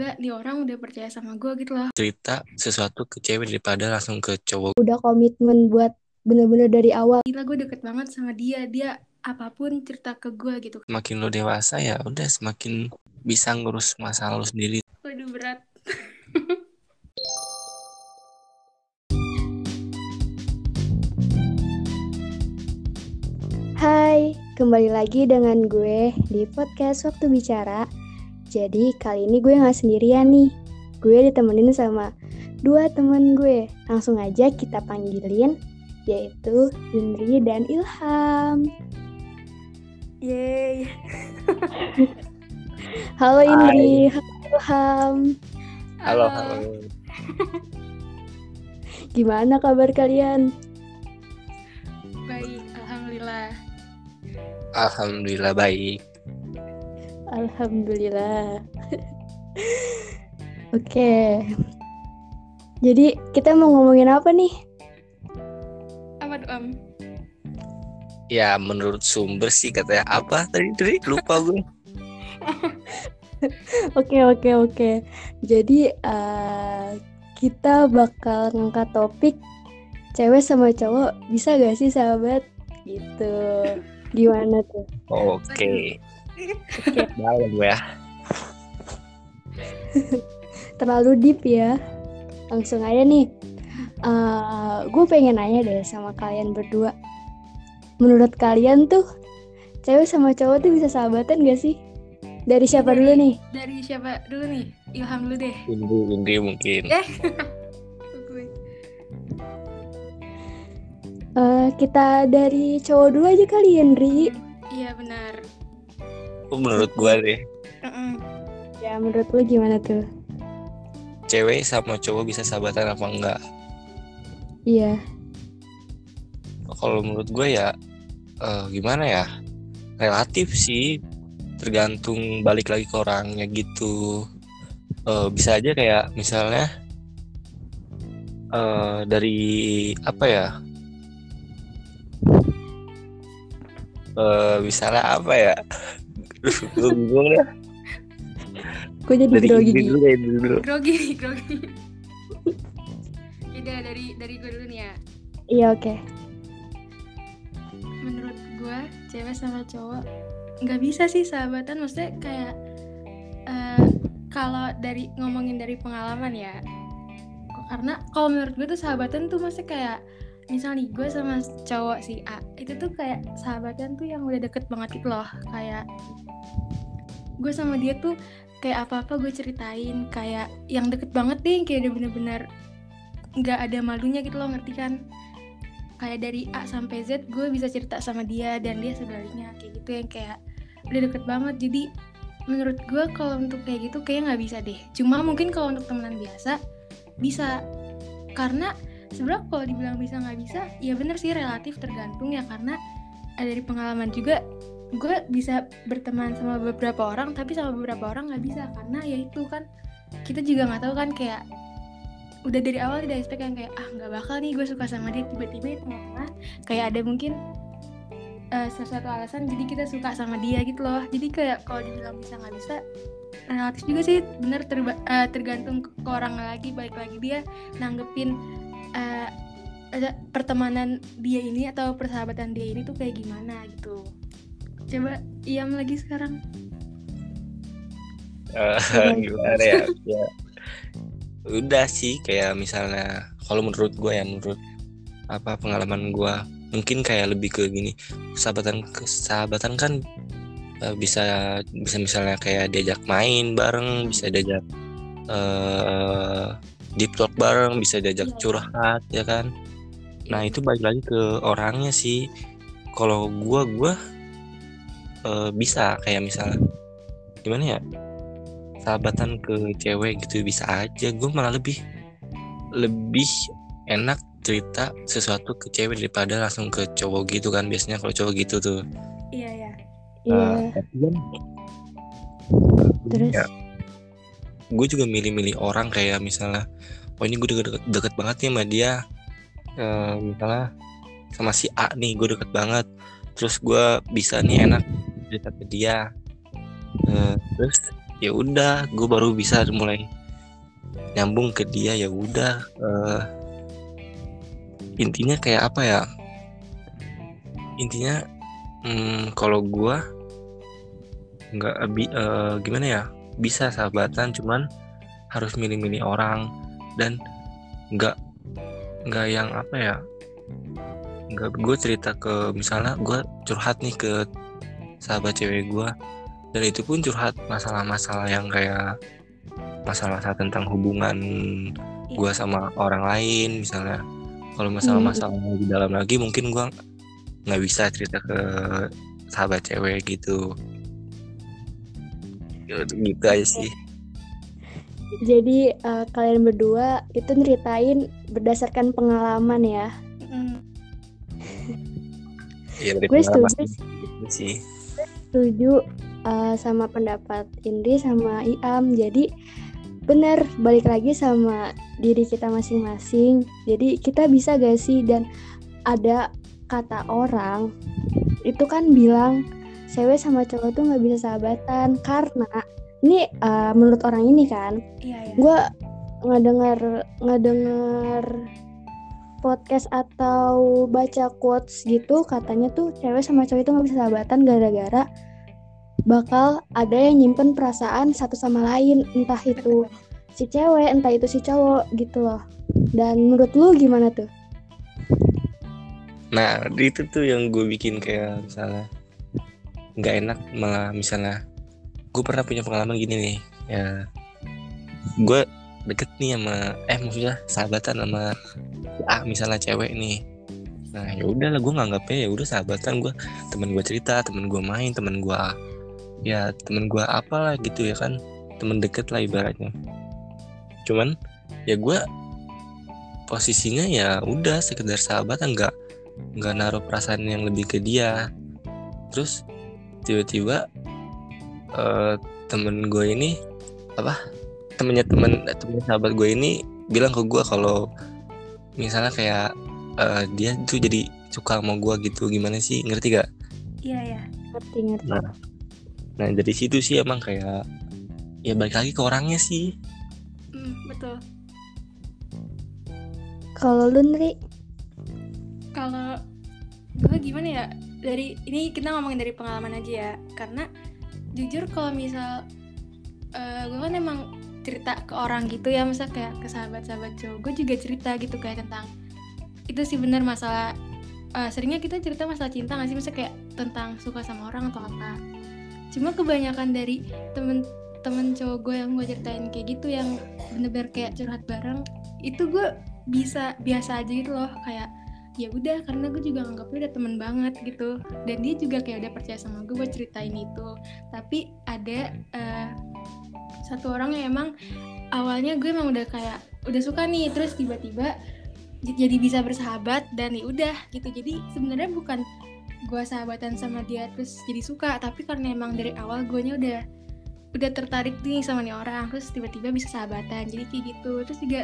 gila nih orang udah percaya sama gue gitu loh. Cerita sesuatu ke cewek daripada langsung ke cowok. Udah komitmen buat bener-bener dari awal. Gila gue deket banget sama dia. Dia apa pun cerita ke gue gitu. Makin lo dewasa ya udah semakin bisa ngurus masalah lo sendiri. Waduh berat. Hai, kembali lagi dengan gue di podcast Waktu Bicara. Jadi kali ini gue nggak sendirian nih. Gue ditemenin sama dua temen gue. Langsung aja kita panggilin, yaitu Indri dan Ilham. yeay Halo Indri, halo Ilham. halo halo Gimana kabar kalian? baik alhamdulillah alhamdulillah baik Alhamdulillah. Oke. Jadi kita mau ngomongin apa nih? apa tuh am ya menurut sumber sih katanya apa tadi tadi lupa gue Oke oke oke. Jadi eh, kita bakal ngangkat topik cewek sama cowok bisa gak sih sahabat? Gitu. Gimana tuh? oke dalam gue ya Terlalu deep ya. Langsung aja nih. Eh, gue pengen nanya deh sama kalian berdua. Menurut kalian tuh cewek sama cowok tuh bisa sahabatan gak sih? Dari siapa dulu nih? dari siapa dulu nih ilham dulu deh Indri Indri mungkin eh Eh, kita dari cowok dulu aja kali Henry. iya benar menurut gue deh. Ya menurut lu gimana tuh? cewek sama cowok bisa sahabatan apa enggak? Iya. kalau menurut gue ya eh, gimana ya? Relatif sih. Tergantung balik lagi ke orangnya gitu. Eh, bisa aja kayak misalnya eh dari apa ya? Eh misalnya apa ya gue bingung deh Gue jadi dari grogi. Dulu dulu. Grogi grogi dari dari gue dulu nih ya. Iya oke. menurut gue cewek sama cowok nggak bisa sih sahabatan. Maksudnya kayak eh, kalau dari ngomongin dari pengalaman ya. Kok- karena kalau menurut gue tuh sahabatan tuh maksudnya kayak misal nih gue sama cowok si A itu tuh kayak sahabatan tuh yang udah deket banget gitu loh. Kayak gue sama dia tuh kayak apa-apa gue ceritain. Kayak yang deket banget deh kayak udah bener-bener nggak ada malunya gitu loh ngerti kan? Kayak dari A sampai Z gue bisa cerita sama dia dan dia sebaliknya. Kayak gitu yang kayak udah deket banget. Jadi menurut gue kalau untuk kayak gitu kayak nggak bisa deh. Cuma mungkin kalau untuk temenan biasa bisa. Karena sebenarnya kalau dibilang bisa nggak bisa ya bener sih relatif tergantung ya karena dari pengalaman juga gue bisa berteman sama beberapa orang tapi sama beberapa orang nggak bisa karena ya itu kan kita juga nggak tahu kan kayak udah dari awal tidak expect yang kayak ah nggak bakal nih gue suka sama dia tiba-tiba di tengah-tengah kayak ada mungkin eh, sesuatu alasan jadi kita suka sama dia gitu loh. Jadi kayak kalau dibilang bisa nggak bisa relatif juga sih bener terba- eh, tergantung ke orang lagi balik lagi dia nanggepin ada pertemanan dia ini atau persahabatan dia ini tuh kayak gimana gitu. Coba iam lagi sekarang. Gimana ya? Ya udah sih kayak misalnya kalau menurut gue ya menurut apa pengalaman gue mungkin kayak lebih ke gini sahabatan sahabatan kan eh, bisa bisa misalnya kayak diajak main bareng bisa diajak eh deep talk bareng bisa diajak Iya. curhat ya kan? Nah itu balik lagi ke orangnya sih. Kalau gue gue eh, bisa. Kayak misalnya gimana ya? Sahabatan ke cewek gitu bisa aja. Gue malah lebih lebih enak cerita sesuatu ke cewek daripada langsung ke cowok gitu kan biasanya kalau cowok gitu tuh. Iya ya Iya. tapi kan Terus? ya, gue juga milih-milih orang kayak misalnya oh ini gue deket, deket banget nih sama dia. Eh, misalnya sama si A nih gue deket banget. Terus gue bisa nih enak cerita ke dia. Eh, terus ya udah gue baru bisa mulai nyambung ke dia ya udah. Eh, intinya kayak apa ya? Intinya hmm, kalau gue nggak eh, gimana ya bisa sahabatan cuman harus milih-milih orang dan nggak nggak yang apa ya nggak gue cerita ke misalnya gue curhat nih ke sahabat cewek gue dan itu pun curhat masalah-masalah yang kayak masalah-masalah tentang hubungan gue sama orang lain misalnya. Kalau masalah-masalah lebih dalam lagi mungkin gue nggak bisa cerita ke sahabat cewek gitu gitu aja sih Jadi eh, kalian berdua itu nyeritain berdasarkan pengalaman ya. Iya dari Gue setuju sih. sih setuju uh, sama pendapat Indri sama Iam. Jadi benar balik lagi sama diri kita masing-masing. Jadi kita bisa gak sih dan ada kata orang itu kan bilang cewek sama cowok tuh nggak bisa sahabatan karena ini uh, menurut orang ini kan iya ya gue ngedenger ngedenger podcast atau baca quotes gitu katanya tuh cewek sama cowok itu nggak bisa sahabatan gara-gara bakal ada yang nyimpen perasaan satu sama lain entah itu si cewek entah itu si cowok gitu loh. Dan menurut lu gimana tuh? Nah, itu tuh yang gue bikin kayak misalnya nggak enak malah misalnya gue pernah punya pengalaman gini nih. Ya gue deket nih sama eh maksudnya sahabatan sama ah misalnya cewek nih. Nah ya udah lah gue nganggapnya ya udah sahabatan gue temen gue cerita temen gue main temen gue ya temen gue apalah gitu ya kan. Temen deket lah ibaratnya. Cuman ya gue posisinya ya udah sekedar sahabatan nggak nggak naruh perasaan yang lebih ke dia. Terus tiba-tiba eh, temen gue ini apa temennya temen temennya sahabat gue ini bilang ke gue kalau misalnya kayak eh, dia tuh jadi suka sama gue gitu gimana sih ngerti gak? iya ya ngerti ngerti. Nah, nah dari situ sih emang kayak ya balik lagi ke orangnya sih. Mm, betul. Kalau lu Nri? Kalau gue gimana ya dari ini kita ngomongin dari pengalaman aja ya. Karena jujur kalau misal eh, gue kan emang cerita ke orang gitu ya. Masa kayak ke sahabat-sahabat cowok gue juga cerita gitu kayak tentang itu sih bener masalah eh, seringnya kita cerita masalah cinta gak sih? Masa kayak tentang suka sama orang atau apa. Cuma kebanyakan dari temen-temen cowok gue yang gue ceritain kayak gitu yang bener-bener kayak curhat bareng itu gue bisa biasa aja gitu loh. Kayak ya udah karena gue juga nganggapnya udah temen banget gitu. Dan dia juga kayak udah percaya sama gue buat ceritain itu. Tapi ada eh, satu orang yang emang awalnya gue emang udah kayak udah suka nih. Terus tiba-tiba jadi bisa bersahabat dan ya udah gitu. Jadi sebenarnya bukan gue sahabatan sama dia terus jadi suka tapi karena emang dari awal gue udah udah tertarik nih sama nih orang terus tiba-tiba bisa sahabatan. Jadi kayak gitu. Terus juga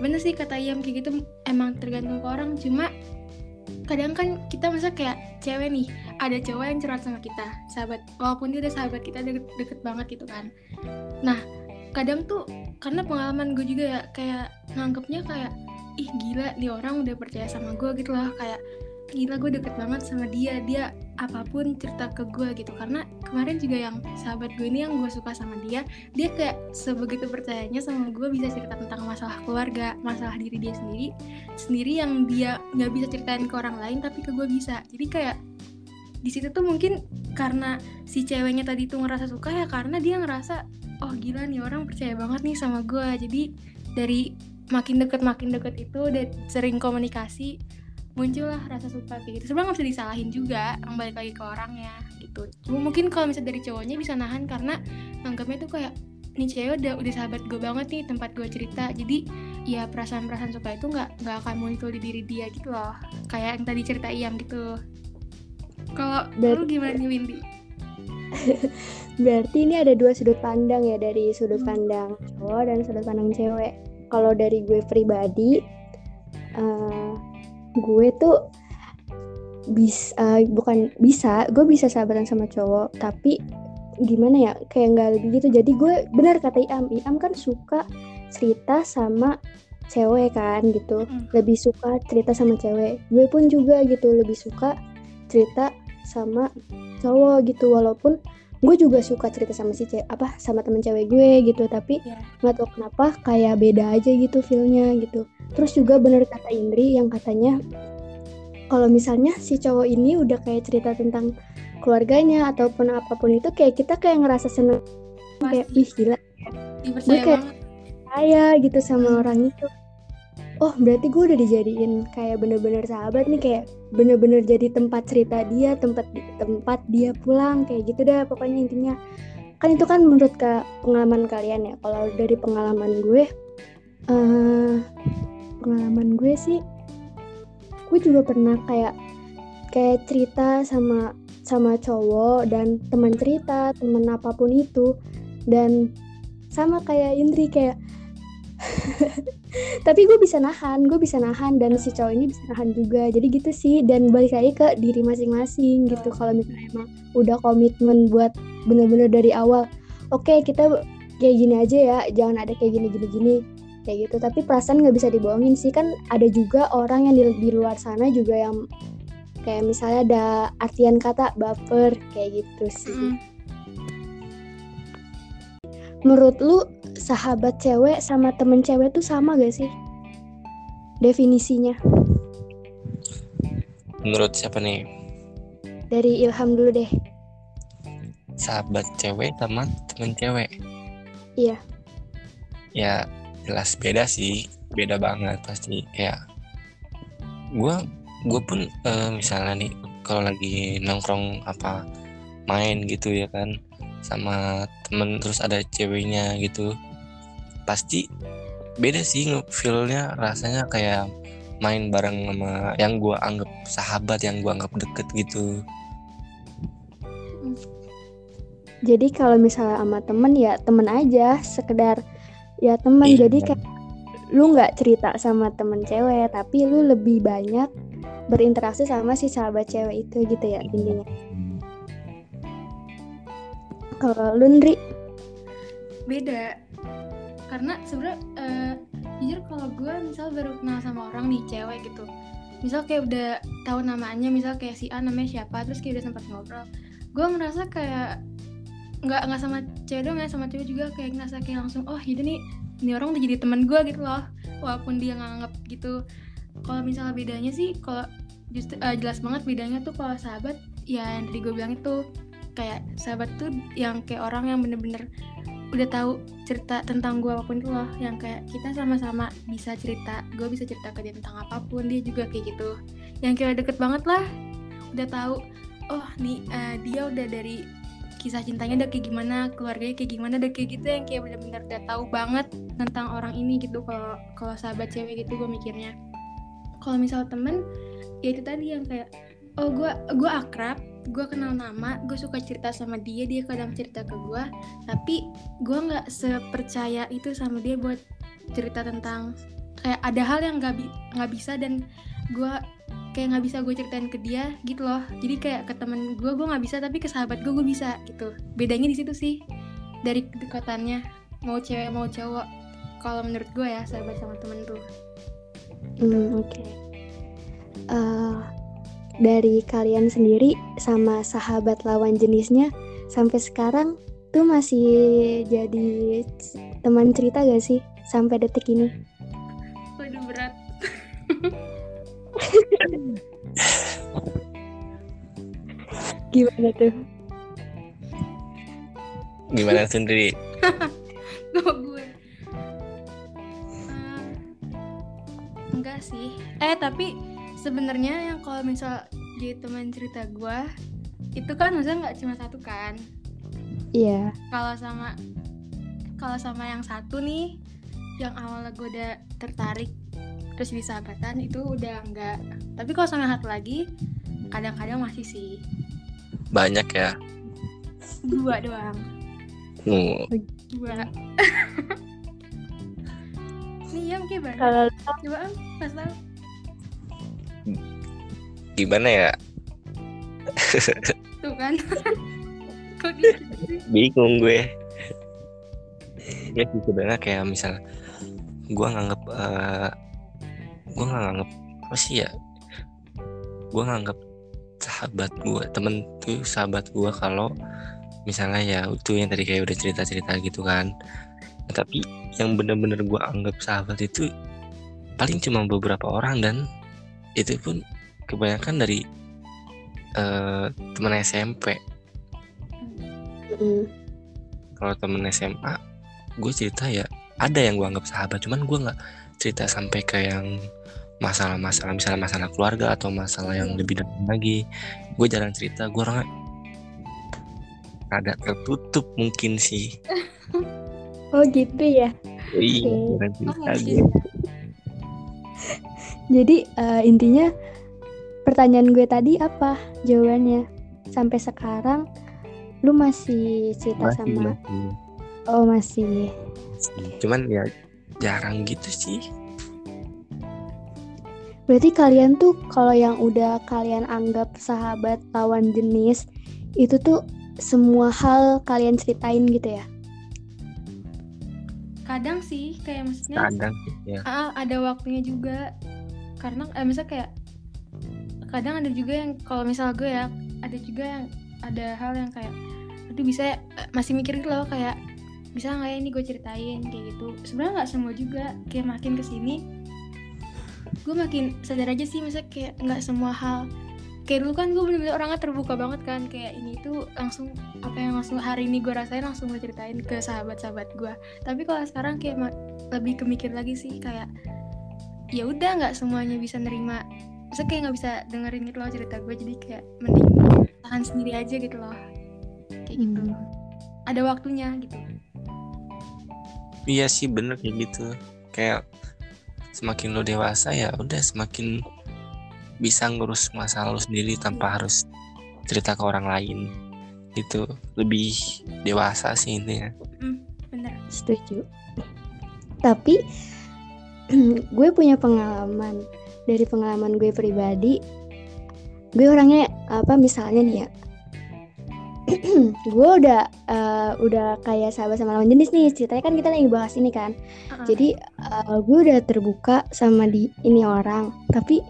bener sih kata Iam kayak gitu emang tergantung ke orang. Cuma kadang kan kita masa kayak cewek nih ada cowok yang curhat sama kita sahabat walaupun dia udah sahabat kita deket, deket banget gitu kan. Nah kadang tuh karena pengalaman gue juga ya kayak nganggepnya kayak ih gila nih orang udah percaya sama gue gitu loh kayak gila gue deket banget sama dia dia apa pun cerita ke gue gitu. Karena kemarin juga yang sahabat gue ini yang gue suka sama dia dia kayak sebegitu percayanya sama gue bisa cerita tentang masalah keluarga masalah diri dia sendiri sendiri yang dia nggak bisa ceritain ke orang lain tapi ke gue bisa. Jadi kayak di situ tuh mungkin karena si ceweknya tadi tuh ngerasa suka ya karena dia ngerasa oh gila nih orang percaya banget nih sama gue. Jadi dari makin deket makin deket itu udah sering komunikasi muncullah rasa suka kayak gitu. Sebenarnya nggak bisa disalahin juga yang balik lagi ke orangnya gitu. Cuma mungkin kalau misalnya dari cowoknya bisa nahan karena anggapnya tuh kayak nih cewek udah udah sahabat gue banget nih tempat gue cerita. Jadi ya perasaan-perasaan suka itu nggak nggak akan muncul di diri dia gitu loh. Kayak yang tadi cerita Iam gitu. Kalau lu gimana nih Windy? Berarti ini ada dua sudut pandang ya dari sudut Hmm. pandang cowok dan sudut pandang cewek. Kalau dari gue pribadi, eh, gue tuh bisa bukan bisa, gue bisa sahabatan sama cowok, tapi gimana ya kayak nggak lebih gitu. Jadi gue benar kata Iam Iam kan suka cerita sama cewek kan gitu. Mm. lebih suka cerita sama cewek. Gue pun juga gitu lebih suka cerita sama cowok gitu walaupun gue juga suka cerita sama si cewek apa sama temen cewek gue gitu tapi Iya. nggak tahu kenapa kayak beda aja gitu feelnya gitu. Terus juga bener kata Indri yang katanya kalau misalnya si cowok ini udah kayak cerita tentang keluarganya ataupun apa pun itu kayak kita kayak ngerasa seneng. Kayak ih gila. Dipercaya kayak- saya gitu sama orang itu oh berarti gue udah dijadiin kayak bener-bener sahabat nih kayak bener-bener jadi tempat cerita dia tempat tempat dia pulang kayak gitu dah pokoknya intinya. Kan itu kan menurut ke pengalaman kalian ya kalau dari pengalaman gue eh pengalaman gue sih gue juga pernah kayak kayak cerita sama sama cowok dan teman cerita teman apa pun itu. Dan sama kayak Indri kayak tapi gue bisa nahan gue bisa nahan dan si cowok ini bisa nahan juga. Jadi gitu sih dan balik lagi ke diri masing-masing gitu. Kalau misalnya emang udah komitmen buat bener-bener dari awal oke kita kayak gini aja ya jangan ada kayak gini gini gini kayak gitu. Tapi perasaan nggak bisa dibohongin sih. Kan ada juga orang yang di, di luar sana juga yang kayak misalnya ada artian kata baper kayak gitu sih. Mm. Menurut lu sahabat cewek sama temen cewek tuh sama gak sih definisinya Menurut siapa nih? dari Ilham dulu deh Sahabat cewek sama temen cewek. Iya. Ya jelas beda sih, beda banget pasti. Kayak gua gue pun eh, misalnya nih kalau lagi nongkrong apa main gitu ya kan sama temen terus ada ceweknya gitu. Pasti beda sih feelnya rasanya kayak main bareng sama yang gua anggap sahabat yang gua anggap deket gitu. Jadi kalau misalnya sama temen ya temen aja sekedar ya temen. Iya. jadi kayak lu nggak cerita sama temen cewek tapi lu lebih banyak berinteraksi sama si sahabat cewek itu gitu ya intinya kalau lu Ndri beda. Karena sebenarnya eh, jujur kalau gue misal baru kenal sama orang nih cewek gitu. Misal kayak udah tahu namanya misal kayak si A namanya siapa terus kayak udah sempat ngobrol. Gue ngerasa kayak nggak nggak sama cewek doang ya sama cewek juga kayak ngerasa kayak langsung oh jadi nih ini orang udah jadi teman gue gitu loh. Walaupun dia nganggap gitu. Kalau misalnya bedanya sih kalau eh, jelas banget bedanya tuh kalau sahabat ya yang tadi gue bilang itu kayak sahabat tuh yang kayak orang yang bener-bener udah tahu cerita tentang gue apa pun itu loh. Yang kayak kita sama-sama bisa cerita gue bisa cerita ke dia tentang apa pun dia juga kayak gitu. Yang kayak deket banget lah udah tahu oh nih eh, dia udah dari kisah cintanya udah kayak gimana keluarganya kayak gimana udah kayak gitu. Yang kayak bener-bener udah tahu banget tentang orang ini gitu kalau kalau sahabat cewek gitu gue mikirnya. Kalau misal temen ya itu tadi yang kayak oh gue gue akrab gue kenal nama gue suka cerita sama dia dia kadang cerita ke gue tapi gue nggak sepercaya itu sama dia buat cerita tentang kayak ada hal yang nggak bi- bisa dan gue kayak nggak bisa gue ceritain ke dia gitu loh. Jadi kayak ke temen gue gue nggak bisa tapi ke sahabat gue gue bisa gitu. Bedanya di situ sih dari kedekatannya mau cewek mau cowok. Kalau menurut gue ya sahabat sama temen tuh. Hmm, oke. Eh, dari kalian sendiri sama sahabat lawan jenisnya sampai sekarang tuh masih jadi teman cerita gak sih sampai detik ini? waduh berat Gimana tuh? gimana sendiri Kok gue Eh, enggak sih eh tapi sebenarnya yang kalau misal jadi teman cerita gue itu kan maksudnya nggak cuma satu kan? Iya. kalau sama kalau sama yang satu nih yang awalnya gue udah tertarik terus di sahabatan itu udah enggak tapi kalau sama yang satu lagi kadang-kadang masih sih. Banyak ya? Dua doang. Hmm, dua. Nih yang kayak banyak. Kalau coba am pas tau gimana ya? Tuh kan. Kok gitu bingung gue. Ya sih sebenarnya kayak misal gue nganggep eh gue nggak nganggep apa sih ya? Gue nganggep sahabat gue temen tuh sahabat gue kalau misalnya ya itu yang tadi kayak udah cerita cerita gitu kan. Nah, tapi yang bener-bener gue anggap sahabat itu paling cuma beberapa orang dan itu pun kebanyakan dari eh teman SMP Mm-mm. kalau temen SMA gue cerita ya ada yang gue anggap sahabat cuman gue nggak cerita sampai ke yang masalah-masalah misalnya masalah keluarga atau masalah yang lebih dalam lagi gue jarang cerita gue orangnya ada tertutup mungkin sih Oh gitu ya. iya jarang Oh, cerita mungkin. gue Jadi eh, intinya pertanyaan gue tadi apa jawabannya? Sampai sekarang lu masih cerita masih sama masih Oh masih. cuman ya jarang gitu sih Berarti kalian tuh kalau yang udah kalian anggap sahabat lawan jenis itu tuh semua hal kalian ceritain gitu ya? Kadang sih kayak maksudnya kadang ya ah, ada waktunya juga. Karena eh, misal kayak kadang ada juga yang kalau misal gue ya ada juga yang ada hal yang kayak aduh bisa ya, eh, masih mikir gitu loh kayak bisa nggak ya ini gue ceritain? Kayak gitu. Sebenarnya nggak semua juga kayak makin ke sini gue makin sadar aja sih misalnya kayak nggak semua hal kayak dulu kan gue bener-bener orangnya terbuka banget kan kayak ini tuh langsung apa yang langsung hari ini gue rasain langsung gue ceritain ke sahabat-sahabat gue. Tapi kalau sekarang kayak lebih kemikir lagi sih kayak ya udah nggak semuanya bisa nerima. Masa kayak nggak bisa dengerin gitu loh cerita gue jadi kayak mending tahan sendiri aja gitu loh. Kayak gitu. Hmm. ada waktunya gitu. Iya sih bener kayak gitu. Kayak semakin lo dewasa ya udah semakin bisa ngurus masalah lo sendiri tanpa harus cerita ke orang lain. Gitu lebih dewasa sih intinya. Bener. Setuju. Tapi gue punya pengalaman. Dari pengalaman gue pribadi. Gue orangnya apa misalnya nih ya. gue udah eh, udah kayak sahabat sama lawan jenis nih. Ceritanya kan kita lagi bahas ini kan. Uh-uh. jadi eh, gue udah terbuka sama di ini orang. Tapi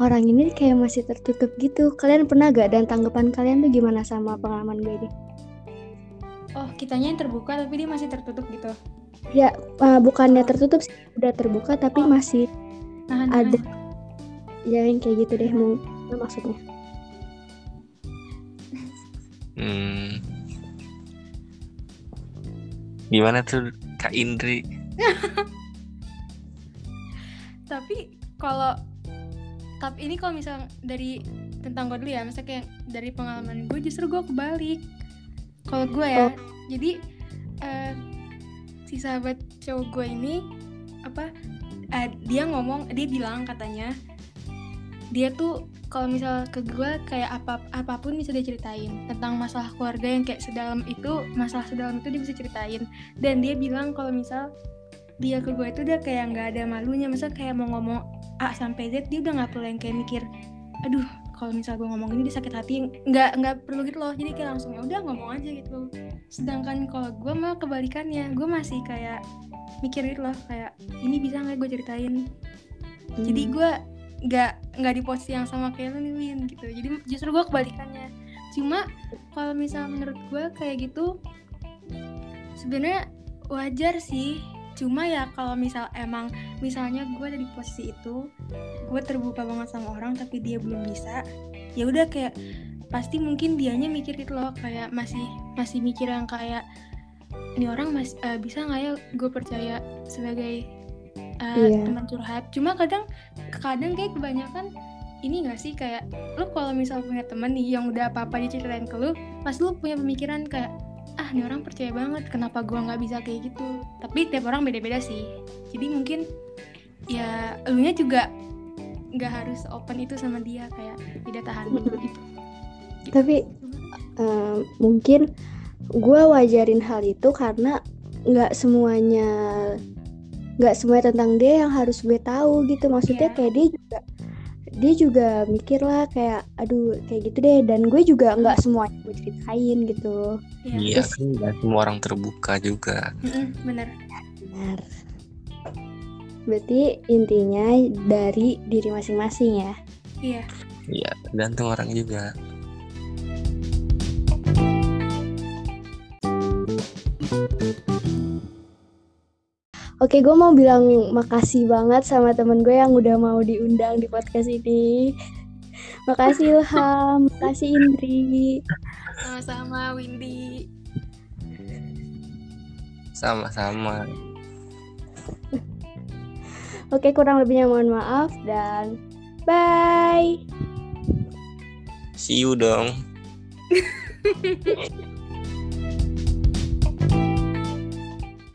orang ini kayak masih tertutup gitu. Kalian pernah gak? Dan tanggapan kalian tuh gimana sama pengalaman gue ini? Oh kitanya yang terbuka tapi dia masih tertutup gitu Ya, eh, bukannya tertutup sih, udah terbuka tapi Oh. masih nahan ada nahan. ya yang kayak gitu deh mau maksudnya. hmm. gimana tuh kak Indri tapi kalau tapi ini kalau misal dari tentang gue dulu ya misalnya kayak dari pengalaman gue justru gue kebalik kalau gue ya jadi eh, si sahabat cowok gue ini apa eh, dia ngomong dia bilang katanya dia tuh kalau misal ke gue kayak apa apa pun bisa dia ceritain tentang masalah keluarga yang kayak sedalam itu masalah sedalam itu dia bisa ceritain. Dan dia bilang kalau misal dia ke gue itu udah kayak nggak ada malunya misal kayak mau ngomong A sampai Z dia udah nggak perlu yang kayak mikir aduh kalau misal gue ngomong ini dia sakit hati nggak nggak perlu gitu loh. Jadi kayak langsung ya udah ngomong aja gitu. Sedangkan kalau gue mah kebalikannya gue masih kayak mikir gitu loh kayak ini bisa nggak gue ceritain? Jadi Hmm. gue nggak nggak di posisi yang sama kayak lu nih Win gitu. Jadi justru gue kebalikannya. Cuma kalau misal menurut gue kayak gitu sebenarnya wajar sih cuma ya kalau misal emang misalnya gue ada di posisi itu gue terbuka banget sama orang tapi dia belum bisa ya udah kayak pasti mungkin dianya mikir gitu loh kayak masih masih mikir yang kayak ini orang mas eh, bisa nggak ya gue percaya sebagai eh, Iya. teman curhat cuma kadang kadang kayak kebanyakan ini gak sih kayak lu kalau misal punya temen nih yang udah apa apa diceritain ke lu pasti lu punya pemikiran kayak ah ini orang percaya banget kenapa gua nggak bisa kayak gitu? Tapi tiap orang beda-beda sih. Jadi mungkin ya elunya juga nggak harus open itu sama dia kayak tidak tahan dulu gitu. Tapi eh, mungkin gue wajarin hal itu karena nggak semuanya nggak semuanya tentang dia yang harus gue tahu gitu. Maksudnya Iya. kayak dia juga dia juga mikir lah kayak aduh kayak gitu deh dan gue juga nggak semuanya gue ceritain gitu Iya. Iya kan nggak semua orang terbuka juga. Bener. benar berarti intinya dari diri masing-masing ya Iya. Iya, tergantung orang juga. Oke, gue mau bilang makasih banget sama temen gue yang udah mau diundang di podcast ini. Makasih Ilham, makasih Indri. Sama-sama Windy. Sama-sama. Oke, kurang lebihnya mohon maaf dan bye. See you dong.